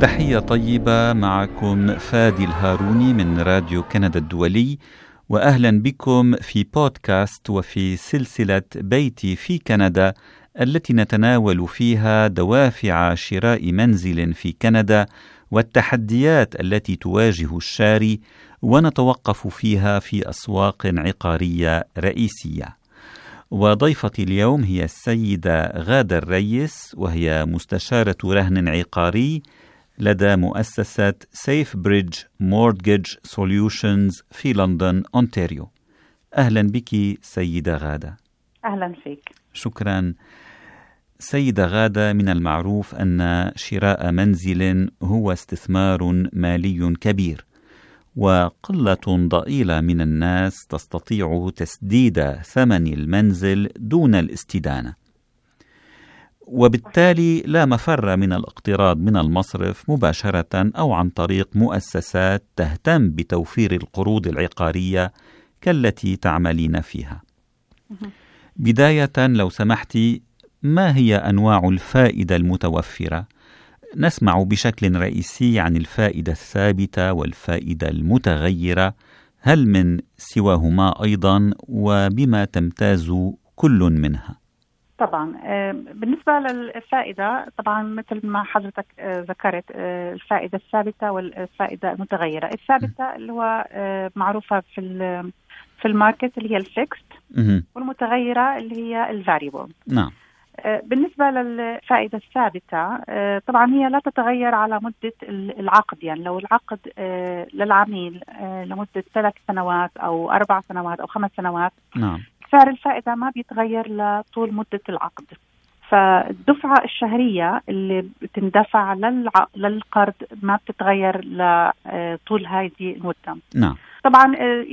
تحية طيبة معكم فادي الهاروني من راديو كندا الدولي واهلا بكم في بودكاست وفي سلسلة بيتي في كندا التي نتناول فيها دوافع شراء منزل في كندا والتحديات التي تواجه الشاري ونتوقف فيها في أسواق عقارية رئيسية. وضيفتي اليوم هي السيدة غادة الريس وهي مستشارة رهن عقاري لدى مؤسسة Safebridge Mortgage Solutions في لندن أونتاريو. أهلا بك سيدة غادة. أهلا فيك. شكرا. سيدة غادة من المعروف أن شراء منزل هو استثمار مالي كبير وقلة ضئيلة من الناس تستطيع تسديد ثمن المنزل دون الاستدانة. وبالتالي لا مفر من الاقتراض من المصرف مباشرة أو عن طريق مؤسسات تهتم بتوفير القروض العقارية كالتي تعملين فيها. بداية لو سمحت ما هي أنواع الفائدة المتوفرة؟ نسمع بشكل رئيسي عن الفائدة الثابتة والفائدة المتغيرة، هل من سواهما أيضا وبما تمتاز كل منها؟ طبعا. آه، بالنسبة للفائدة طبعا مثل ما حضرتك آه، ذكرت آه، الفائدة الثابتة والفائدة المتغيرة. الثابتة اللي هو معروفة في في ال market اللي هي ال fixed والمتغيرة اللي هي ال variable. نعم. بالنسبة للفائدة الثابتة طبعا هي لا تتغير على مدة العقد. يعني لو العقد للعميل لمدة ثلاث سنوات أو أربع سنوات أو خمس سنوات نعم. سعر الفائدة ما بيتغير لطول مدة العقد. فالدفعة الشهرية اللي بتندفع للع... للقرض ما بتتغير لطول هذه المدة. نعم. طبعا آه،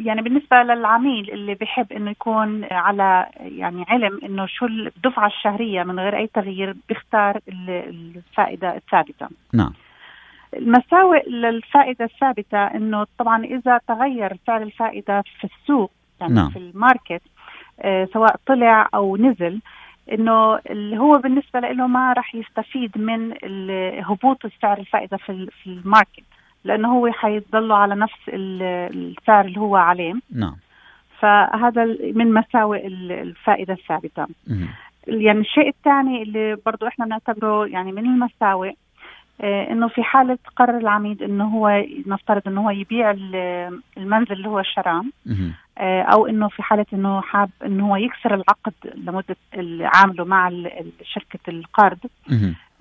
يعني بالنسبة للعميل اللي بيحب إنه يكون على يعني علم إنه شو الدفعة الشهرية من غير أي تغيير بيختار الفائدة الثابتة. نعم. المساوئ للفائدة الثابتة إنه طبعا إذا تغير سعر الفائدة في السوق نعم. في ال market آه سواء طلع أو نزل إنه اللي هو بالنسبة له ما راح يستفيد من هبوط سعر الفائدة في في ال market لأنه هو حيضل على نفس السعر اللي هو عليه. نعم. فهذا من مساوئ الفائدة الثابتة. يعني الشيء الثاني اللي برضه إحنا بنعتبره يعني من المساوئ إنه في حالة قرر العميل إنه هو نفترض إنه هو يبيع المنزل اللي هو اشتراه آه، أو إنه في حالة إنه حاب إنه هو يكسر العقد لمدة عامله مع شركة القرض.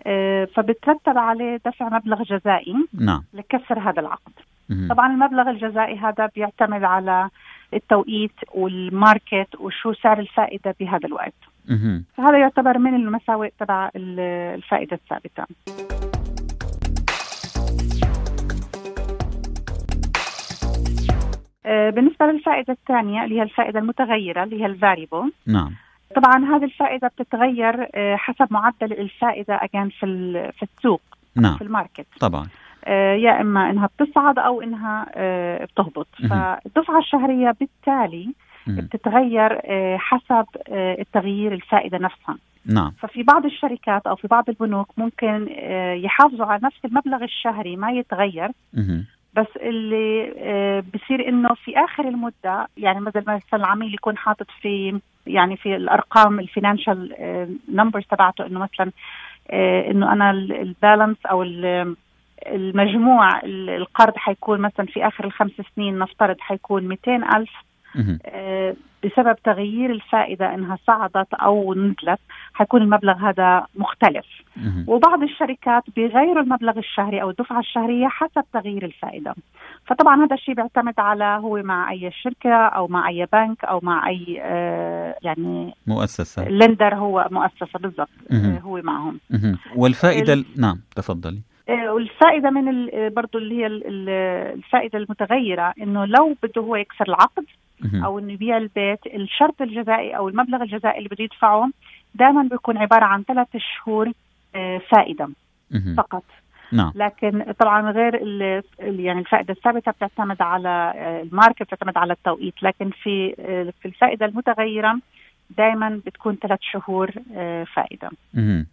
آه، فبترتب عليه دفع مبلغ جزائي نعم. لكسر هذا العقد. طبعا المبلغ الجزائي هذا بيعتمد على التوقيت والماركت وشو سعر الفائدة بهذا الوقت. فهذا يعتبر من المساوئ تبع الفائدة الثابتة. بالنسبة للفائدة الثانية اللي هي الفائدة المتغيرة اللي هي ال variable. نعم. طبعا هذه الفائدة بتتغير آه، حسب معدل الفائدة أجان في في السوق نعم. في ال market. طبعا. آه، يا إما إنها بتصعد أو إنها بتهبط. فالدفعة الشهرية بالتالي بتتغير حسب التغيير الفائدة نفسها. نعم. ففي بعض الشركات أو في بعض البنوك ممكن يحافظوا على نفس المبلغ الشهري ما يتغير. بس اللي آه، بصير إنه في آخر المدة يعني مثلا العميل يكون حاطط في يعني في الأرقام ال financial numbers آه، تبعته إنه مثلا آه، إنه أنا ال balance أو المجموع القرض حيكون مثلا في آخر الخمس سنين نفترض حيكون 200 ألف بسبب تغيير الفائدة إنها صعدت أو نزلت حيكون المبلغ هذا مختلف. وبعض الشركات بيغيروا المبلغ الشهري أو الدفعة الشهرية حسب تغيير الفائدة. فطبعا هذا الشيء بيعتمد على هو مع أي شركة أو مع أي بنك أو مع أي آه يعني مؤسسة. لندر هو مؤسسة بالضبط آه هو معهم. والفائدة نعم تفضلي. آه، والفائدة من برضه اللي هي الفائدة المتغيرة إنه لو بده هو يكسر العقد أو إنه يبيع البيت الشرط الجزائي أو المبلغ الجزائي اللي بده يدفعه دائما بيكون عبارة عن ثلاث شهور آه، فائدة فقط. نعم. لكن طبعا غير يعني الفائدة الثابتة بتعتمد على آه، الماركة بتعتمد على التوقيت. لكن في آه، في الفائدة المتغيرة دائما بتكون ثلاث شهور فائدة.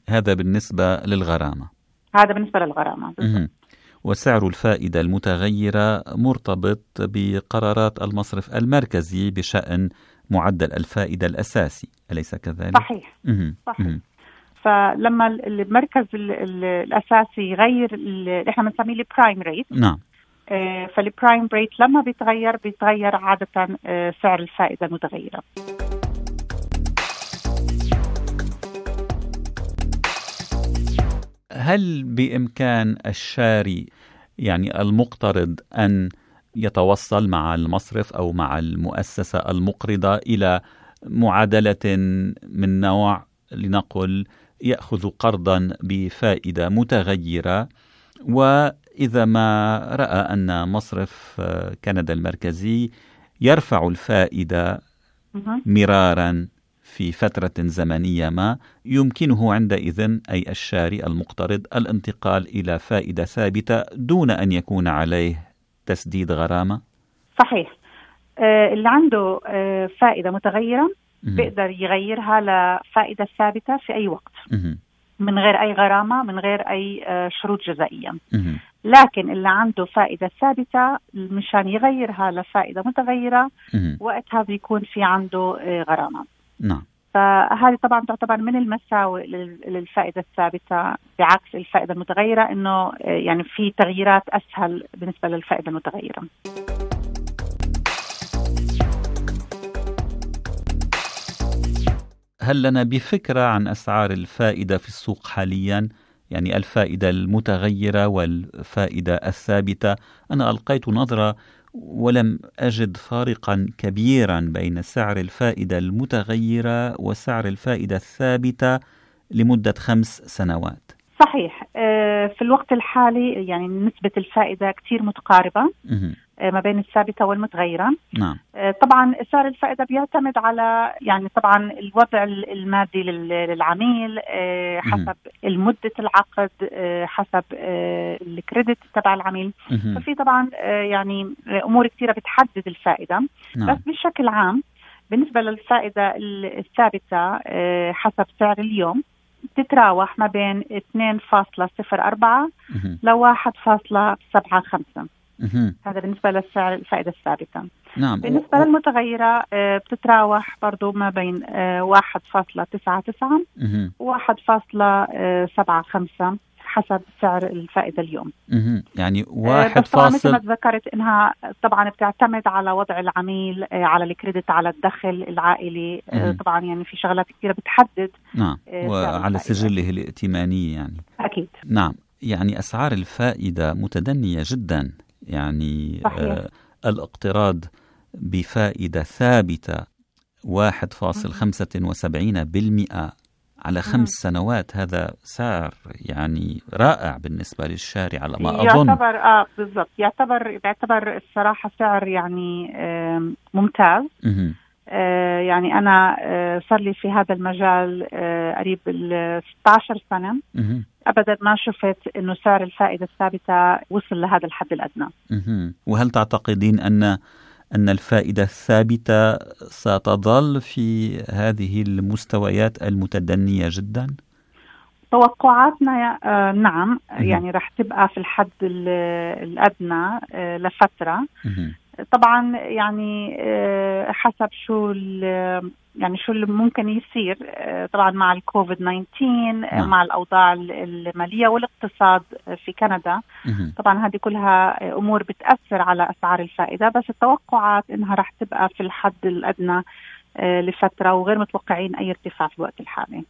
هذا بالنسبة للغرامة. هذا بالنسبة للغرامة. بالضبط. وسعر الفائدة المتغيرة مرتبط بقرارات المصرف المركزي بشأن معدل الفائدة الأساسي أليس كذلك؟ صحيح. صحيح. فلما المركزي الأساسي يغير اللي إحنا بنسميه ال prime rate نعم. آه، فال prime rate لما بيتغير بيتغير عادة آه، سعر الفائدة المتغيرة. هل بإمكان الشاري يعني المقترض أن يتوصل مع المصرف أو مع المؤسسة المقرضة إلى معادلة من نوع لنقل يأخذ قرضا بفائدة متغيرة؟ وإذا ما رأى أن مصرف كندا المركزي يرفع الفائدة مرارا في فترة زمنية ما يمكنه عندئذ أي الشاري المقترض الانتقال إلى فائدة ثابتة دون أن يكون عليه تسديد غرامة؟ صحيح. آه اللي عنده آه فائدة متغيرة بيقدر يغيرها لفائدة ثابتة في أي وقت. من غير أي غرامة من غير أي آه شروط جزائية لكن اللي عنده فائدة ثابتة مشان يغيرها لفائدة متغيرة وقتها بيكون في عنده غرامة. نعم فهذه طبعا تعتبر من المساوئ للفائدة الثابتة بعكس الفائدة المتغيرة إنه آه، يعني في تغييرات أسهل بالنسبة للفائدة المتغيرة. هل لنا بفكرة عن أسعار الفائدة في السوق حاليا؟ يعني الفائدة المتغيرة والفائدة الثابتة أنا ألقيت نظرة ولم أجد فارقا كبيرا بين سعر الفائدة المتغيرة وسعر الفائدة الثابتة لمدة خمس سنوات. صحيح. آه، في الوقت الحالي يعني نسبة الفائدة كثير متقاربة. ما بين الثابتة والمتغيرة. نعم. آه، طبعا سعر الفائدة بيعتمد على يعني طبعا الوضع المادي للعميل حسب مدة العقد حسب الكريدت تبع العميل. ففي طبعا يعني أمور كثيرة بتحدد الفائدة. نعم. بس بشكل عام بالنسبة للفائدة الثابتة حسب سعر اليوم تتراوح ما بين 2.04 ل 1.75 هذا بالنسبة للسعر الفائدة الثابتة. نعم. بالنسبة و... للمتغيرة آه، بتتراوح برضو ما بين 1.99 و 1.75 حسب سعر الفائدة اليوم. يعني واحد فاصل مثل ما تذكرت إنها طبعا بتعتمد على وضع العميل آه، على الكريدت على الدخل العائلي. مه. طبعا يعني في شغلات كثيرة بتحدد نعم. وعلى سجله الائتماني يعني. أكيد. نعم. يعني أسعار الفائدة متدنية جدا. يعني صحيح. آه الاقتراض بفائدة ثابتة 1.75% على خمس سنوات. هذا سعر يعني رائع بالنسبة للشارع على ما أظن. يعتبر آه بالضبط. يعتبر يعتبر الصراحة سعر يعني آه ممتاز. آه يعني أنا آه صار لي في هذا المجال آه قريب ال 16 سنة. ابدا ما شفت إنه سعر الفائدة الثابتة وصل لهذا الحد الأدنى. وهل تعتقدين ان أن الفائدة الثابتة ستظل في هذه المستويات المتدنية جدا؟ توقعاتنا آه نعم. يعني رح تبقى في الحد الأدنى آه لفترة. طبعا يعني آه حسب شو يعني شو اللي ممكن يصير آه، طبعا مع الكوفيد 19 نعم. مع الأوضاع المالية والاقتصاد في كندا. طبعا هذه كلها أمور بتأثر على أسعار الفائدة بس التوقعات إنها راح تبقى في الحد الأدنى آه، لفترة وغير متوقعين أي ارتفاع في الوقت الحالي.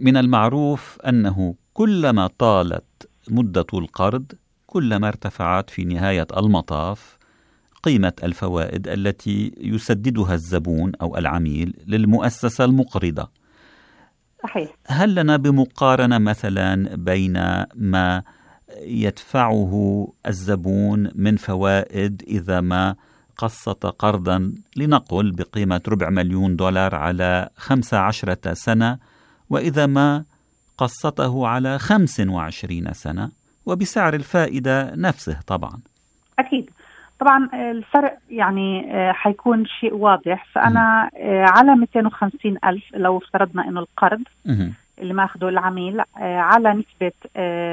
من المعروف أنه كلما طالت مدة القرض كلما ارتفعت في نهاية المطاف قيمة الفوائد التي يسددها الزبون أو العميل للمؤسسة المقرضة. صحيح. هل لنا بمقارنة مثلا بين ما يدفعه الزبون من فوائد إذا ما قسط قرضا لنقل بقيمة ربع مليون دولار على خمس عشرة سنة وإذا ما قسطه على خمس وعشرين سنة وبسعر الفائدة نفسه طبعا. أكيد. طبعا الفرق يعني حيكون شيء واضح. فأنا على 250 ألف لو افترضنا أنه القرض اللي ماخذه العميل على نسبة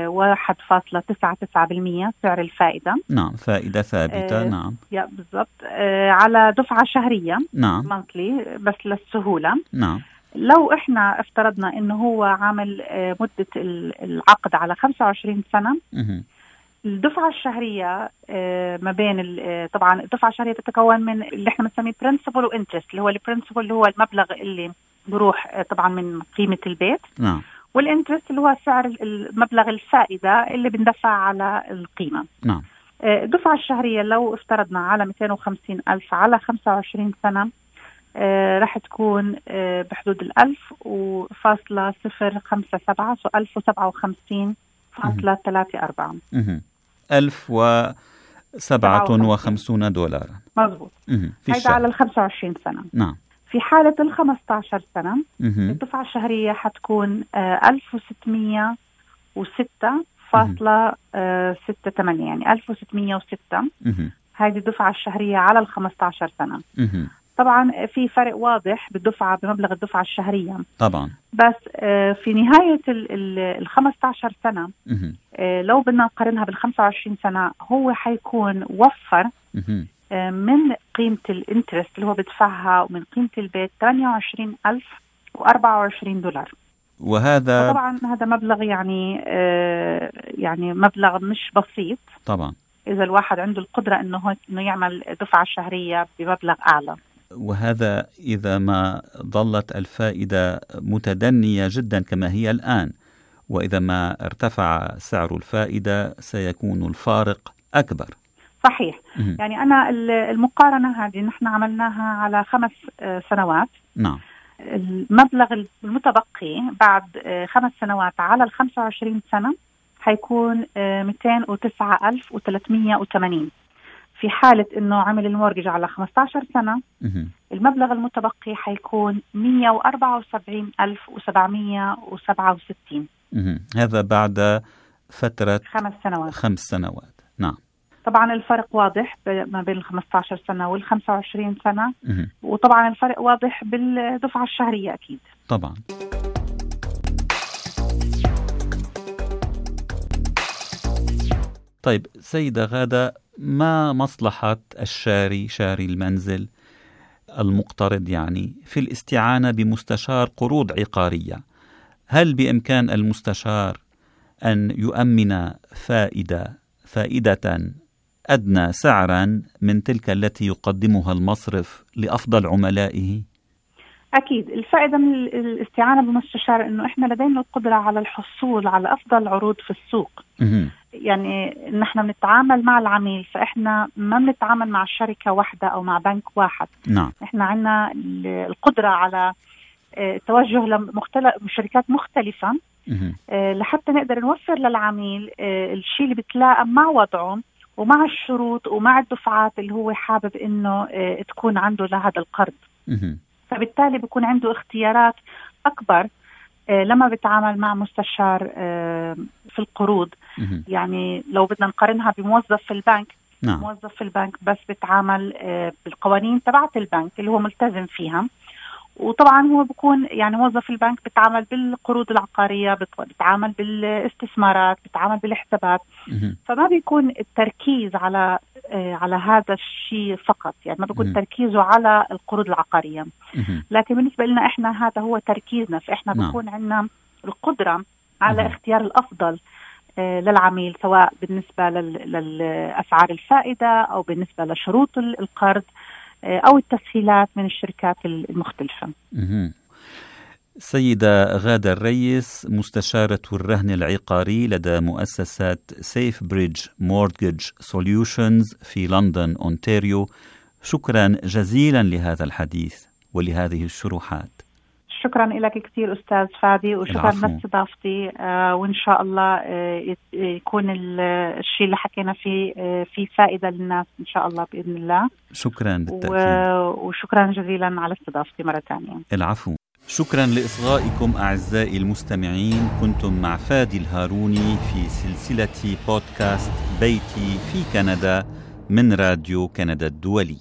1.99% سعر الفائدة. نعم فائدة ثابتة آه نعم. يا بالضبط. على دفعة شهرية نعم. مانثلي بس للسهولة. نعم. لو إحنا افترضنا إنه هو عامل مدة العقد على 25 سنة الدفعة الشهرية ما بين طبعا الدفعة الشهرية تتكون من اللي إحنا بنسميه principal و interest اللي هو ال principal اللي هو المبلغ اللي بروح طبعا من قيمة البيت نعم. وال interest اللي هو سعر المبلغ الفائدة اللي بندفع على القيمة. نعم. الدفعة الشهرية لو افترضنا على 250 ألف على 25 سنة آه رح تكون آه بحدود الألف وفاصلة صفر خمسة سبعة سو ألف وسبعة وخمسين فاصلة ثلاثة أربعة. ألف وسبعة وخمسون دولارا مضبوط هيدا على ال 25 سنة. نعم. في حالة ال 15 سنة. الدفعة الشهرية حتكون آه 1606 فاصلة ستة ثمانية يعني 1606 مهم. هذه الدفعة الشهرية على ال 15 سنة. طبعا في فرق واضح بالدفعة بمبلغ الدفعة الشهرية. طبعا. بس في نهاية ال 15 سنة مهم. لو بدنا نقارنها بال 25 سنة هو حيكون وفر مهم. من قيمة الانترست اللي هو بدفعها ومن قيمة البيت 28024 دولار. وهذا طبعا هذا مبلغ يعني آه يعني مبلغ مش بسيط. طبعا. إذا الواحد عنده القدرة إنه إنه يعمل دفعة شهرية بمبلغ أعلى. وهذا إذا ما ظلت الفائدة متدنية جدا كما هي الآن. وإذا ما ارتفع سعر الفائدة سيكون الفارق أكبر. صحيح. مهم. يعني أنا المقارنة هذه نحن عملناها على خمس آه، سنوات. نعم. المبلغ المتبقي بعد آه، خمس سنوات على ال 25 سنة حيكون آه، 209380 في حالة إنه عمل المورجج على 15 سنة. المبلغ المتبقي حيكون 174767 مهم. هذا بعد فترة خمس سنوات خمس سنوات نعم طبعا الفرق واضح ما بين ال 15 سنة وال 25 سنة. وطبعا الفرق واضح بالدفعة الشهرية أكيد طبعا طيب سيدة غادة ما مصلحة الشاري شاري المنزل المقترض يعني في الاستعانة بمستشار قروض عقارية هل بإمكان المستشار أن يؤمن فائدة فائدة أدنى سعرا من تلك التي يقدمها المصرف لأفضل عملائه؟ أكيد الفائدة من ال- الاستعانة بمستشار إنه إحنا لدينا القدرة على الحصول على أفضل عروض في السوق. يعني نحن بنتعامل مع العميل فإحنا ما بنتعامل مع شركة واحدة أو مع بنك واحد نعم إحنا عندنا ال- القدرة على آه، التوجه لمختلف شركات مختلفة مهم. آه، لحتى نقدر نوفر للعميل آه، الشيء اللي بتلائم مع وضعه ومع الشروط ومع الدفعات اللي هو حابب إنه آه، تكون عنده لهذا القرض. فبالتالي بيكون عنده اختيارات أكبر آه، لما بتعامل مع مستشار آه، في القروض. يعني لو بدنا نقارنها بموظف في البنك نعم. موظف في البنك بس بتعامل آه، بالقوانين تبعت البنك اللي هو ملتزم فيها. وطبعا هو بكون يعني موظف البنك بتعامل بالقروض العقارية بت- بتعامل بالاستثمارات بتعامل بالحسابات. فما بيكون التركيز على آه، على هذا الشيء فقط يعني ما بيكون. تركيزه على القروض العقارية. لكن بالنسبة لنا إحنا هذا هو تركيزنا فإحنا نعم. بكون عندنا القدرة على. اختيار الأفضل آه، للعميل سواء بالنسبة للأسعار الفائدة أو بالنسبة لشروط ال- القرض أو التسهيلات من الشركات المختلفة. سيدة غادة الريس مستشارة الرهن العقاري لدى مؤسسة Safebridge Mortgage Solutions في لندن أونتاريو. شكرا جزيلا لهذا الحديث ولهذه الشروحات. شكرا لك كثير أستاذ فادي وشكرا. لاستضافتي آه، وإن شاء الله آه، يكون ال- الشيء اللي حكينا فيه آه، فيه فائدة للناس إن شاء الله بإذن الله. شكرا بالتأكيد. و- وشكرا جزيلا على استضافتي مرة ثانية. العفو. شكرا لإصغائكم أعزائي المستمعين. كنتم مع فادي الهاروني في سلسلة بودكاست بيتي في كندا من راديو كندا الدولي.